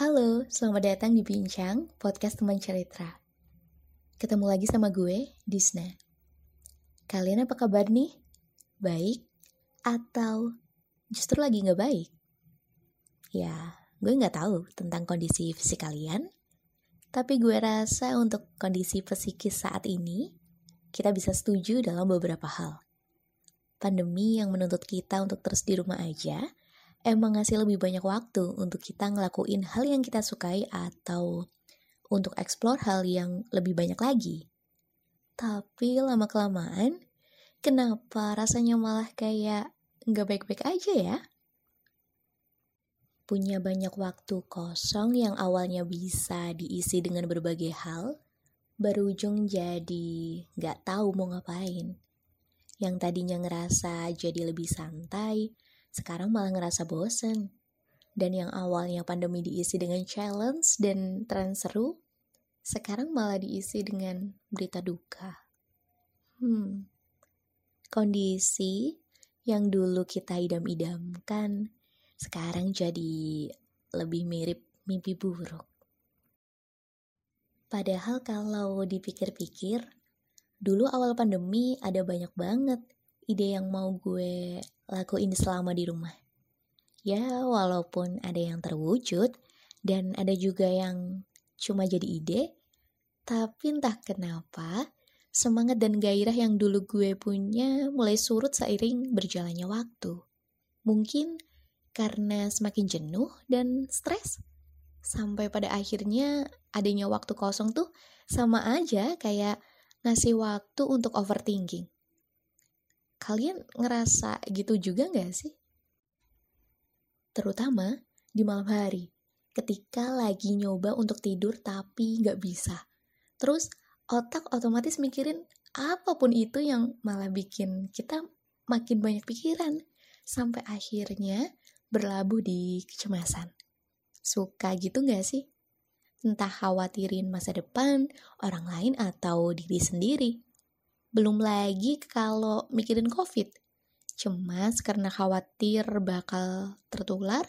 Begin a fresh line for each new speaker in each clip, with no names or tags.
Halo, selamat datang di Bincang, podcast teman cerita. Ketemu lagi sama gue, Disna. Kalian apa kabar nih? Baik? Atau justru lagi gak baik? Ya, gue gak tahu tentang kondisi fisik kalian, tapi gue rasa untuk kondisi psikis saat ini, kita bisa setuju dalam beberapa hal. Pandemi yang menuntut kita untuk terus di rumah aja, emang ngasih lebih banyak waktu untuk kita ngelakuin hal yang kita sukai atau untuk explore hal yang lebih banyak lagi. Tapi lama-kelamaan, kenapa rasanya malah kayak nggak baik-baik aja ya? Punya banyak waktu kosong yang awalnya bisa diisi dengan berbagai hal, berujung jadi nggak tahu mau ngapain. Yang tadinya ngerasa jadi lebih santai, sekarang malah ngerasa bosen. Dan yang awalnya pandemi diisi dengan challenge dan tren seru, sekarang malah diisi dengan berita duka. Hmm, kondisi yang dulu kita idam-idamkan, sekarang jadi lebih mirip mimpi buruk. Padahal kalau dipikir-pikir, dulu awal pandemi ada banyak banget ide yang mau gue lakuin selama di rumah. Ya, walaupun ada yang terwujud dan ada juga yang cuma jadi ide, tapi entah kenapa semangat dan gairah yang dulu gue punya mulai surut seiring berjalannya waktu. Mungkin karena semakin jenuh dan stres. Sampai pada akhirnya adanya waktu kosong tuh sama aja kayak ngasih waktu untuk overthinking. Kalian ngerasa gitu juga gak sih? Terutama di malam hari, ketika lagi nyoba untuk tidur tapi gak bisa. Terus otak otomatis mikirin apa pun itu yang malah bikin kita makin banyak pikiran. Sampai akhirnya berlabuh di kecemasan. Suka gitu gak sih? Entah khawatirin masa depan, orang lain, atau diri sendiri. Belum lagi kalau mikirin COVID. Cemas karena khawatir bakal tertular,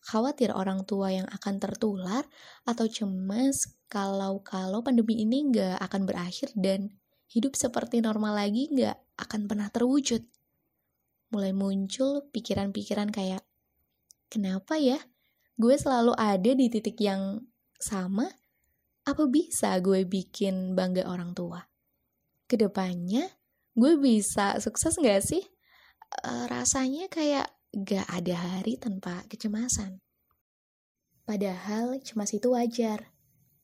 khawatir orang tua yang akan tertular, atau cemas kalau-kalau pandemi ini nggak akan berakhir dan hidup seperti normal lagi nggak akan pernah terwujud. Mulai muncul pikiran-pikiran kayak, kenapa ya gue selalu ada di titik yang sama? Apa bisa gue bikin bangga orang tua? Ke depannya gue bisa sukses gak sih? Uh, rasanya kayak gak ada hari tanpa kecemasan. Padahal cemas itu wajar.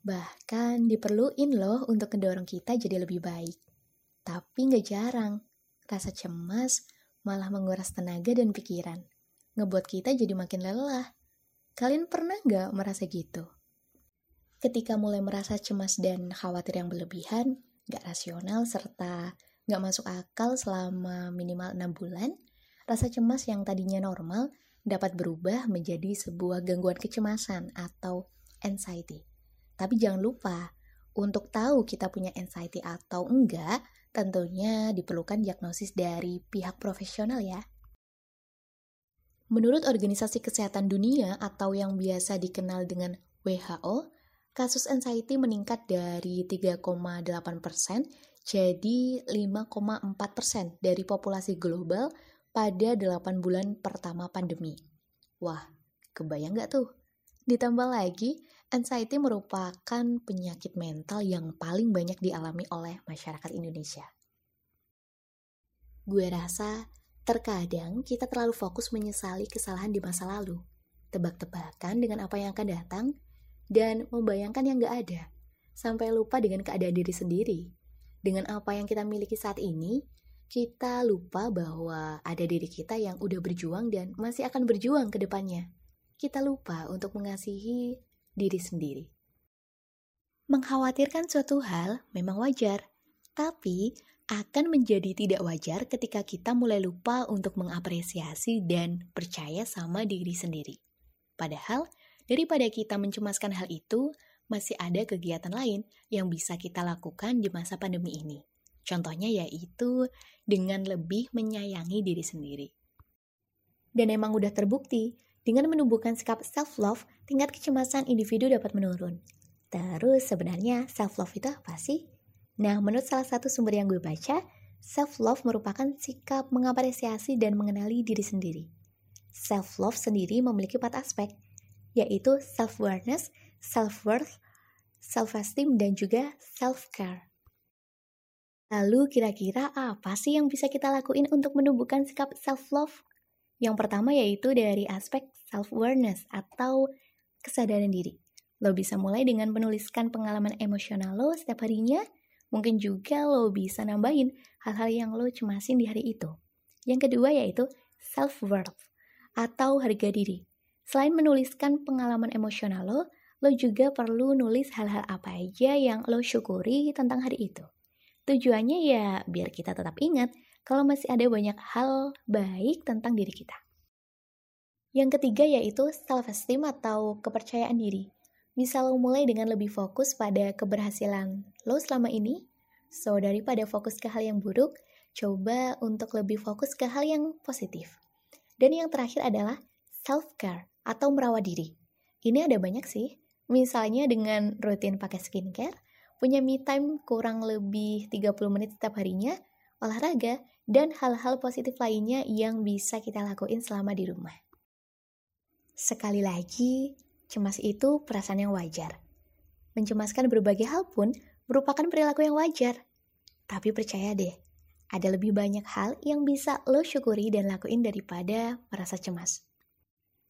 Bahkan diperluin loh untuk mendorong kita jadi lebih baik. Tapi gak jarang, rasa cemas malah menguras tenaga dan pikiran. Ngebuat kita jadi makin lelah. Kalian pernah gak merasa gitu? Ketika mulai merasa cemas dan khawatir yang berlebihan, gak rasional, serta gak masuk akal selama minimal 6 bulan, rasa cemas yang tadinya normal dapat berubah menjadi sebuah gangguan kecemasan atau anxiety. Tapi jangan lupa, untuk tahu kita punya anxiety atau enggak, tentunya diperlukan diagnosis dari pihak profesional ya. Menurut Organisasi Kesehatan Dunia atau yang biasa dikenal dengan WHO, kasus anxiety meningkat dari 3,8% jadi 5,4% dari populasi global pada 8 bulan pertama pandemi. Wah, kebayang nggak tuh? Ditambah lagi, anxiety merupakan penyakit mental yang paling banyak dialami oleh masyarakat Indonesia. Gue rasa terkadang kita terlalu fokus menyesali kesalahan di masa lalu, tebak-tebakan dengan apa yang akan datang, dan membayangkan yang gak ada, sampai lupa dengan keadaan diri sendiri. Dengan apa yang kita miliki saat ini, kita lupa bahwa ada diri kita yang udah berjuang dan masih akan berjuang ke depannya. Kita lupa untuk mengasihi diri sendiri. Mengkhawatirkan suatu hal memang wajar, tapi akan menjadi tidak wajar ketika kita mulai lupa untuk mengapresiasi dan percaya sama diri sendiri. Padahal, Daripada kita mencemaskan hal itu, masih ada kegiatan lain yang bisa kita lakukan di masa pandemi ini. Contohnya yaitu dengan lebih menyayangi diri sendiri. Dan emang udah terbukti, Dengan menumbuhkan sikap self-love, tingkat kecemasan individu dapat menurun. Terus sebenarnya self-love itu apa sih? Nah, menurut salah satu sumber yang gue baca, self-love merupakan sikap mengapresiasi dan mengenali diri sendiri. Self-love sendiri memiliki empat aspek, yaitu self-awareness, self-worth, self-esteem, dan juga self-care. Lalu kira-kira apa sih yang bisa kita lakuin untuk menumbuhkan sikap self-love? Yang pertama yaitu dari aspek self-awareness atau kesadaran diri. Lo bisa mulai dengan menuliskan pengalaman emosional lo setiap harinya. Mungkin juga lo bisa nambahin hal-hal yang lo cemasin di hari itu. Yang kedua yaitu self-worth atau harga diri. Selain menuliskan pengalaman emosional lo, lo juga perlu nulis hal-hal apa aja yang lo syukuri tentang hari itu. Tujuannya ya biar kita tetap ingat kalau masih ada banyak hal baik tentang diri kita. Yang ketiga yaitu self-esteem atau kepercayaan diri. Bisa lo mulai dengan lebih fokus pada keberhasilan lo selama ini. So, daripada fokus ke hal yang buruk, coba untuk lebih fokus ke hal yang positif. Dan yang terakhir adalah self-care atau merawat diri. Ini ada banyak sih. Misalnya dengan rutin pakai skincare, punya me time kurang lebih 30 menit setiap harinya, olahraga, dan hal-hal positif lainnya yang bisa kita lakuin selama di rumah. Sekali lagi, cemas itu perasaan yang wajar. Mencemaskan berbagai hal pun merupakan perilaku yang wajar. Tapi percaya deh, ada lebih banyak hal yang bisa lo syukuri dan lakuin daripada merasa cemas.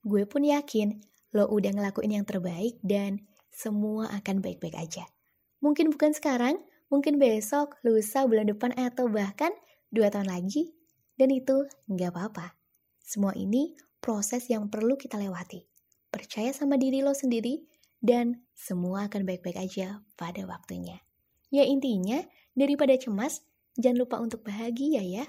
Gue pun yakin lo udah ngelakuin yang terbaik dan semua akan baik-baik aja. Mungkin bukan sekarang, mungkin besok, lusa, bulan depan, atau bahkan dua tahun lagi. Dan itu nggak apa-apa. Semua ini proses yang perlu kita lewati. Percaya sama diri lo sendiri, dan semua akan baik-baik aja pada waktunya. Ya intinya, daripada cemas, jangan lupa untuk bahagia ya.